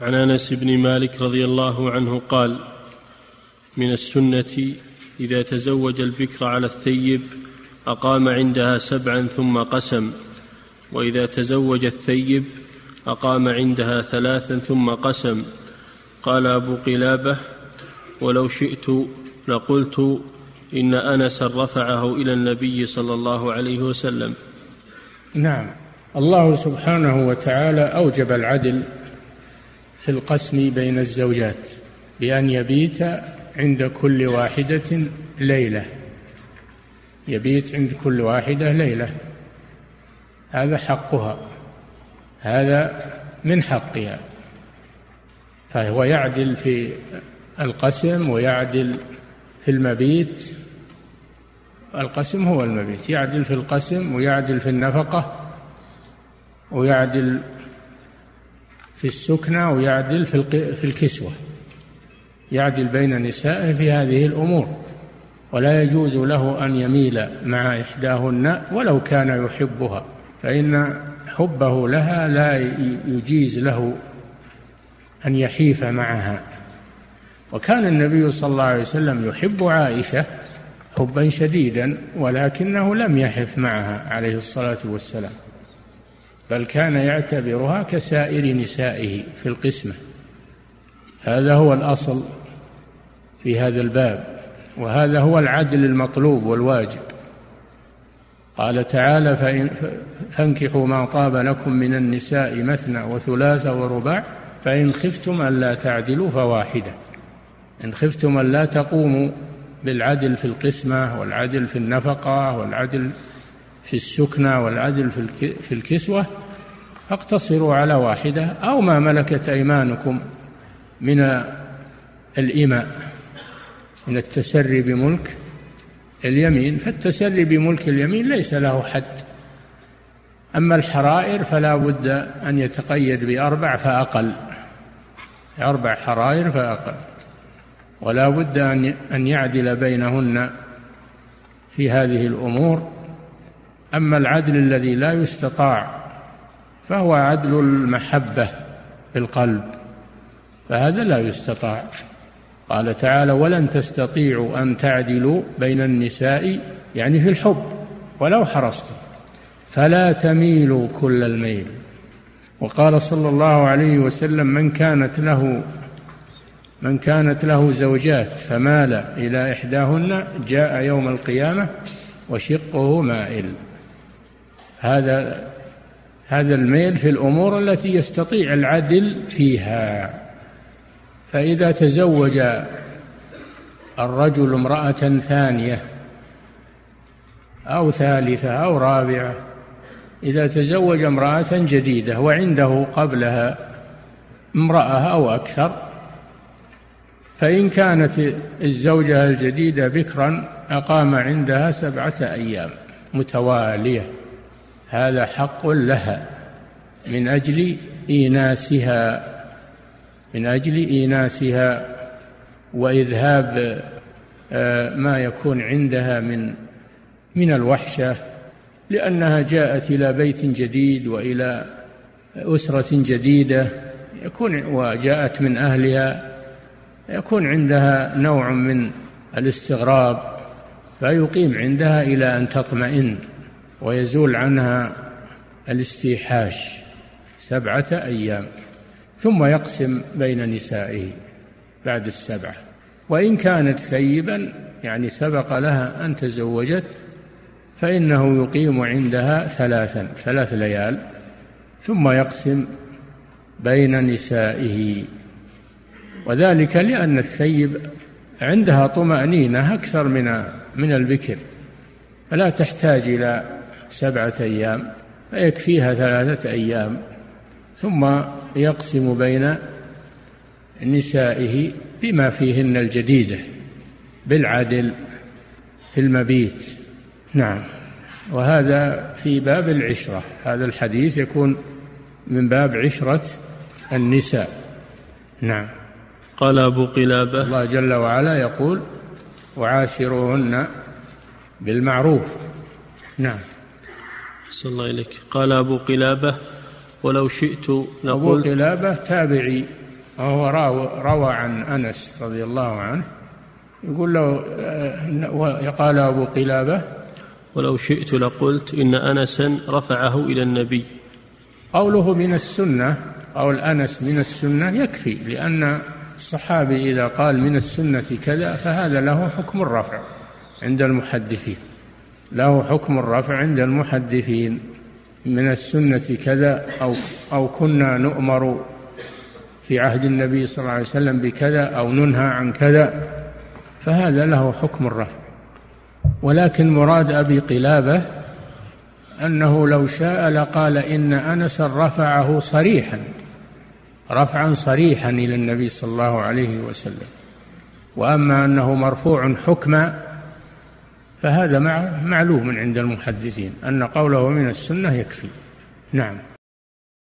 عن أنس بن مالك رضي الله عنه قال من السنة إذا تزوج البكر على الثيب أقام عندها سبعا ثم قسم وإذا تزوج الثيب أقام عندها ثلاثا ثم قسم. قال أبو قلابة ولو شئت لقلت إن انسا رفعه إلى النبي صلى الله عليه وسلم. نعم الله سبحانه وتعالى أوجب العدل في القسم بين الزوجات بأن يبيت عند كل واحدة ليلة. يبيت عند كل واحدة ليلة. هذا حقها. هذا من حقها. فهو يعدل في القسم ويعدل في المبيت. القسم هو المبيت. يعدل في القسم ويعدل في النفقة ويعدل في السكنة ويعدل في الكسوة. يعدل بين نسائه في هذه الأمور. ولا يجوز له أن يميل مع إحداهن ولو كان يحبها. فإن حبه لها لا يجيز له أن يحيف معها. وكان النبي صلى الله عليه وسلم يحب عائشة حبا شديدا ولكنه لم يحف معها عليه الصلاة والسلام. بل كان يعتبرها كسائر نسائه في القسمة. هذا هو الأصل في هذا الباب وهذا هو العدل المطلوب والواجب. قال تعالى فإن فانكحوا ما طاب لكم من النساء مثنى وثلاث ورباع فإن خفتم ألا تعدلوا فواحدة. إن خفتم ألا تقوموا بالعدل في القسمة والعدل في النفقة والعدل في السكنة والعدل في الكسوة فاقتصروا على واحدة أو ما ملكت أيمانكم من الإماء من التسري بملك اليمين. فالتسري بملك اليمين ليس له حد. أما الحرائر فلا بد أن يتقيد بأربع فأقل. أربع حرائر فأقل. ولا بد أن يعدل بينهن في هذه الأمور. أما العدل الذي لا يستطاع فهو عدل المحبة في القلب فهذا لا يستطاع. قال تعالى ولن تستطيعوا أن تعدلوا بين النساء يعني في الحب ولو حرصتم. فلا تميلوا كل الميل. وقال صلى الله عليه وسلم من كانت له من كانت له زوجات فمال إلى إحداهن جاء يوم القيامة وشقه مائل. هذا هذا الميل في الأمور التي يستطيع العدل فيها. فإذا تزوج الرجل امرأة ثانية أو ثالثة أو رابعة إذا تزوج امرأة جديدة وعنده قبلها امرأة أو أكثر فإن كانت الزوجة الجديدة بكرا أقام عندها سبعة أيام متوالية. هذا حق لها من أجل إيناسها من أجل إيناسها وإذهاب آه، ما يكون عندها من من الوحشة لأنها جاءت إلى بيت جديد وإلى أسرة جديدة يكون وجاءت من أهلها يكون عندها نوع من الاستغراب فيقيم عندها إلى أن تطمئن. ويزول عنها الاستيحاش سبعة أيام ثم يقسم بين نسائه بعد السبعة. وإن كانت ثيبا يعني سبق لها أن تزوجت فإنه يقيم عندها ثلاثا ثلاث ليال ثم يقسم بين نسائه. وذلك لأن الثيب عندها طمأنينة أكثر من من البكر فلا تحتاج إلى سبعة أيام فيكفيها ثلاثة أيام ثم يقسم بين نسائه بما فيهن الجديدة بالعدل في المبيت. نعم. وهذا في باب العشرة. هذا الحديث يكون من باب عشرة النساء. نعم. قال أبو قلابة الله جل وعلا يقول وعاشروهن بالمعروف. نعم. صلى الله إليك. قال أبو قلابة ولو شئت أبو قلابة تابعي وهو روى عن أنس رضي الله عنه. يقول له آه، قال أبو قلابة ولو شئت لقلت إن أنسا رفعه إلى النبي. قوله من السنة أو الأنس من السنة يكفي لأن الصحابي إذا قال من السنة كذا فهذا له حكم الرفع عند المحدثين. له حكم الرفع عند المحدثين. من السنة كذا أو أو كنا نؤمر في عهد النبي صلى الله عليه وسلم بكذا أو ننهى عن كذا فهذا له حكم الرفع. ولكن مراد أبي قلابة أنه لو شاء لقال إن أنس رفعه صريحا رفعا صريحا إلى النبي صلى الله عليه وسلم. وأما أنه مرفوع حكما فهذا معلوم عند المحدثين أن قوله من السنة يكفي. نعم.